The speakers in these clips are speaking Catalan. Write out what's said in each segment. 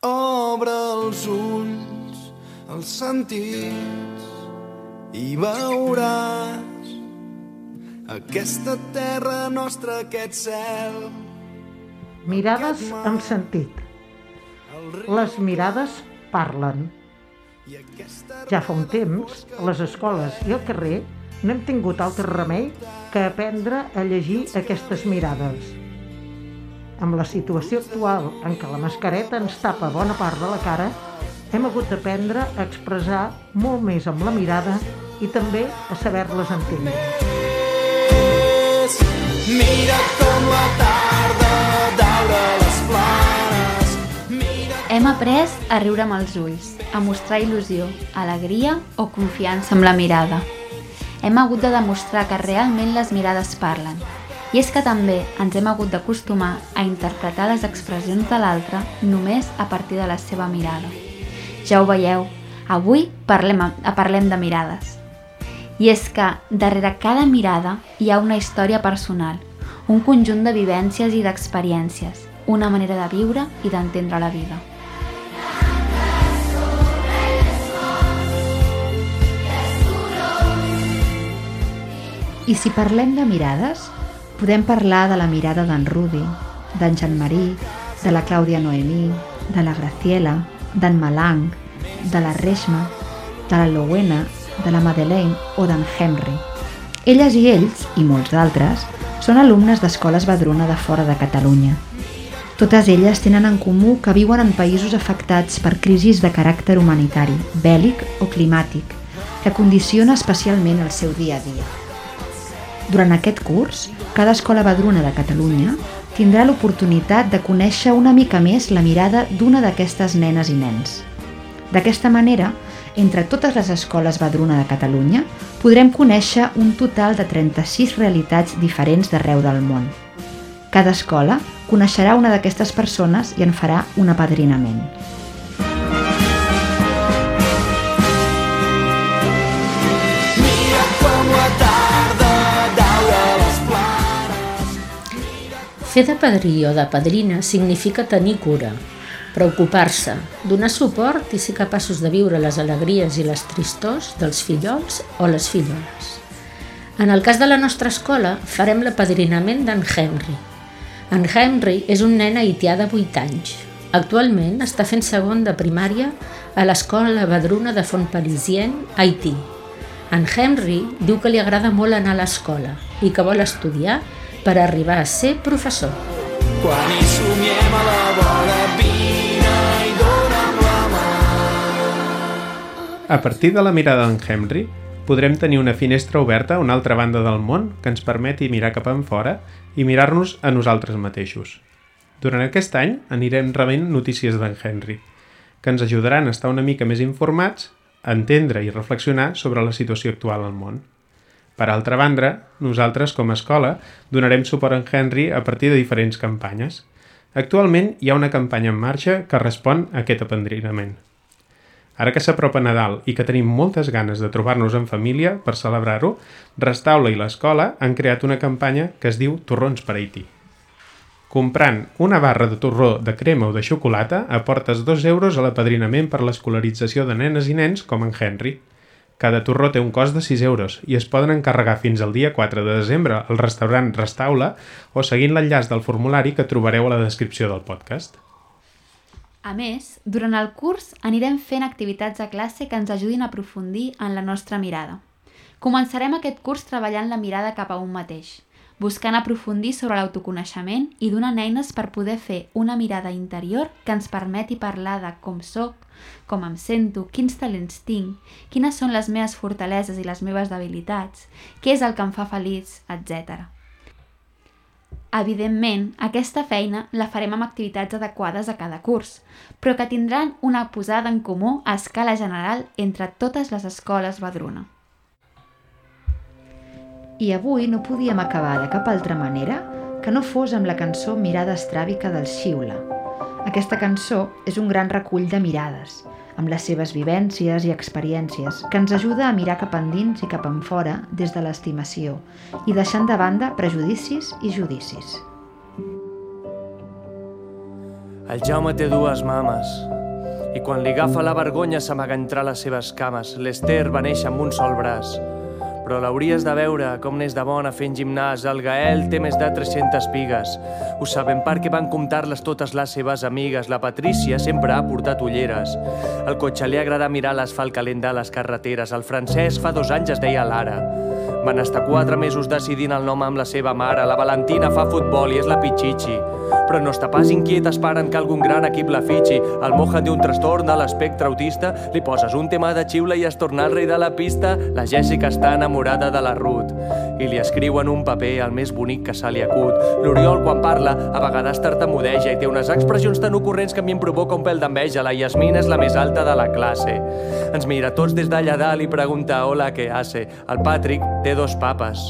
Obre els ulls, els sentits i veuràs aquesta terra nostra, aquest cel. Mirades amb sentit. Les mirades parlen. Ja fa un temps, a les escoles i al carrer, no hem tingut altre remei que aprendre a llegir aquestes mirades. Amb la situació actual en què la mascareta ens tapa bona part de la cara, hem hagut d'aprendre a expressar molt més amb la mirada i també a saber-les entendre. Mira com la tarda daura les planes. Mira... Hem après a riure amb els ulls, a mostrar il·lusió, alegria o confiança amb la mirada. Hem hagut de demostrar que realment les mirades parlen i és que també ens hem hagut d'acostumar a interpretar les expressions de l'altre només a partir de la seva mirada. Ja ho veieu, avui parlem, parlem de mirades. I és que darrere cada mirada hi ha una història personal, un conjunt de vivències i d'experiències, una manera de viure i d'entendre la vida. I si parlem de mirades, Podem parlar de la mirada d'en Rudi, d'en Jean-Marie, de la Clàudia Noemí, de la Graciela, d'en Malang, de la Reshma, de la Lowena, de la Madeleine o d'en Henry. Elles i ells, i molts d'altres, són alumnes d'escoles Badruna de fora de Catalunya. Totes elles tenen en comú que viuen en països afectats per crisis de caràcter humanitari, bèl·lic o climàtic, que condiciona especialment el seu dia a dia. Durant aquest curs, cada escola badruna de Catalunya tindrà l'oportunitat de conèixer una mica més la mirada d'una d'aquestes nenes i nens. D'aquesta manera, entre totes les escoles Badruna de Catalunya, podrem conèixer un total de 36 realitats diferents d'arreu del món. Cada escola coneixerà una d'aquestes persones i en farà un apadrinament. Fer de padrí o de padrina significa tenir cura, preocupar-se, donar suport i ser capaços de viure les alegries i les tristors dels fillols o les filloles. En el cas de la nostra escola, farem l'apadrinament d'en Henry. En Henry és un nen haitià de 8 anys. Actualment està fent segon de primària a l'escola Badruna de Fontparisien, Haití. En Henry diu que li agrada molt anar a l'escola i que vol estudiar per arribar a ser professor. Quan hi somiem a la vora, vine i dona'm la mà. A partir de la mirada d'en Henry, podrem tenir una finestra oberta a una altra banda del món que ens permeti mirar cap enfora i mirar-nos a nosaltres mateixos. Durant aquest any anirem rebent notícies d'en Henry, que ens ajudaran a estar una mica més informats, a entendre i reflexionar sobre la situació actual al món. Per altra banda, nosaltres, com a escola, donarem suport a en Henry a partir de diferents campanyes. Actualment hi ha una campanya en marxa que respon a aquest apendrinament. Ara que s'apropa Nadal i que tenim moltes ganes de trobar-nos en família per celebrar-ho, Restaula i l'escola han creat una campanya que es diu Torrons per Haití. Comprant una barra de torró de crema o de xocolata aportes 2 euros a l'apadrinament per l'escolarització de nenes i nens com en Henry – cada torró té un cost de 6 euros i es poden encarregar fins al dia 4 de desembre al restaurant Restaula o seguint l'enllaç del formulari que trobareu a la descripció del podcast. A més, durant el curs anirem fent activitats a classe que ens ajudin a aprofundir en la nostra mirada. Començarem aquest curs treballant la mirada cap a un mateix, buscant aprofundir sobre l'autoconeixement i donant eines per poder fer una mirada interior que ens permeti parlar de com sóc, com em sento, quins talents tinc, quines són les meves fortaleses i les meves debilitats, què és el que em fa feliç, etc. Evidentment, aquesta feina la farem amb activitats adequades a cada curs, però que tindran una posada en comú a escala general entre totes les escoles Badruna. I avui no podíem acabar de cap altra manera que no fos amb la cançó Mirada estràbica del Xiula, aquesta cançó és un gran recull de mirades, amb les seves vivències i experiències, que ens ajuda a mirar cap endins i cap enfora des de l'estimació i deixant de banda prejudicis i judicis. El Jaume té dues mames i quan li agafa la vergonya s'amaga entre les seves cames. L'Ester va néixer amb un sol braç però l'hauries de veure com n'és de bona fent gimnàs. El Gael té més de 300 pigues. Ho sabem perquè van comptar-les totes les seves amigues. La Patrícia sempre ha portat ulleres. El cotxe li agrada mirar l'asfalt calent de les carreteres. El francès fa dos anys es deia Lara. Van estar quatre mesos decidint el nom amb la seva mare. La Valentina fa futbol i és la Pichichi però no està pas inquiet esperant que algun gran equip la fitxi. El Mohan té un trastorn de l'espectre autista, li poses un tema de xiula i es torna el rei de la pista. La Jèssica està enamorada de la Ruth i li escriuen un paper el més bonic que se li acut. L'Oriol, quan parla, a vegades tartamudeja i té unes expressions tan ocorrents que a mi em provoca un pèl d'enveja. La Yasmina és la més alta de la classe. Ens mira tots des d'allà dalt i pregunta hola, què hace? El Patrick té dos papes.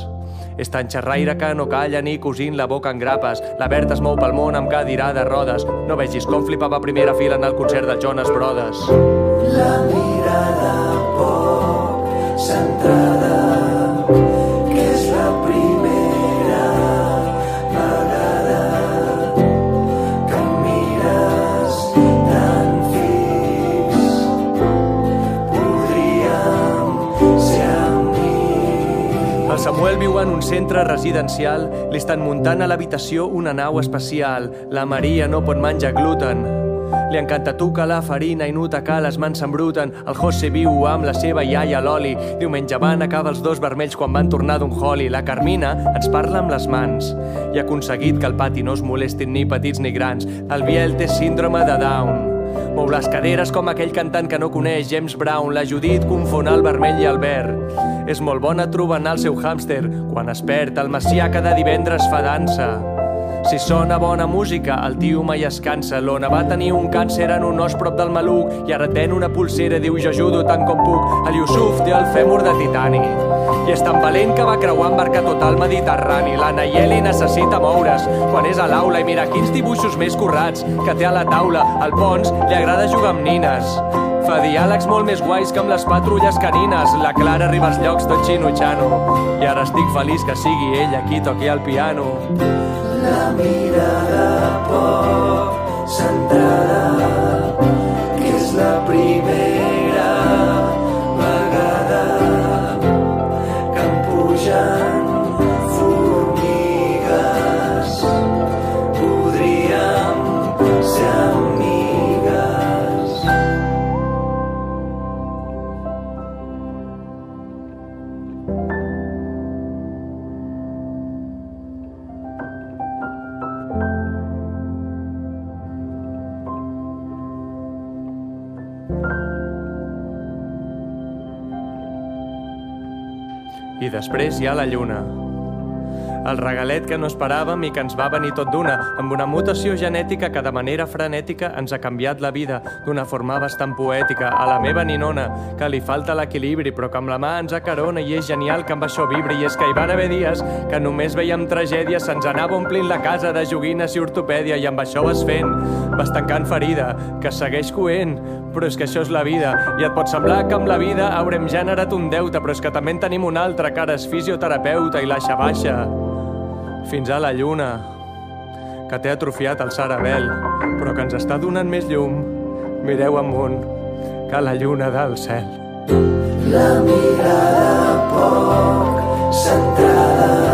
És tan xerraire que no calla ni cosint la boca en grapes. La Berta es mou pel món amb cadira de rodes. No vegis com flipava a primera fila en el concert de Jonas Brothers. La mirada poc centrada viu en un centre residencial. Li estan muntant a l'habitació una nau especial. La Maria no pot menjar gluten. Li encanta tocar la farina i nota que les mans s'embruten. El José viu amb la seva iaia l'oli. Diumenge van acabar els dos vermells quan van tornar d'un holi. La Carmina ens parla amb les mans i ha aconseguit que al pati no es molestin ni petits ni grans. El Biel té síndrome de Down. Mou les caderes com aquell cantant que no coneix James Brown. La Judit confon el vermell i el verd. És molt bona trobant el seu hàmster. Quan es perd, el Macià cada divendres fa dansa. Si sona bona música, el tio mai es cansa. L'Ona va tenir un càncer en un os prop del maluc i ara ten una pulsera, diu jo ajudo tant com puc. El Yusuf té el fèmur de titani i és tan valent que va creuar en barca tot el Mediterrani. La Nayeli necessita moure's quan és a l'aula i mira quins dibuixos més currats que té a la taula. Al Pons li agrada jugar amb nines. Fa diàlegs molt més guais que amb les patrulles canines. La Clara arriba als llocs tot xinutxano. I ara estic feliç que sigui ella qui toqui el piano. la mirada poc centrada que és la primera I després hi ha la lluna. El regalet que no esperàvem i que ens va venir tot d'una, amb una mutació genètica que de manera frenètica ens ha canviat la vida d'una forma bastant poètica. A la meva ninona, que li falta l'equilibri, però que amb la mà ens acarona i és genial que amb això vibri. I és que hi van haver dies que només veiem tragèdia, se'ns anava omplint la casa de joguines i ortopèdia i amb això vas fent, vas tancant ferida, que segueix coent, però és que això és la vida. I et pot semblar que amb la vida haurem generat un deute, però és que també en tenim un altre, que ara és fisioterapeuta i l'aixa baixa. Fins a la lluna, que té atrofiat el cerebel, però que ens està donant més llum. Mireu amunt, que la lluna del cel. la mirada poc centrada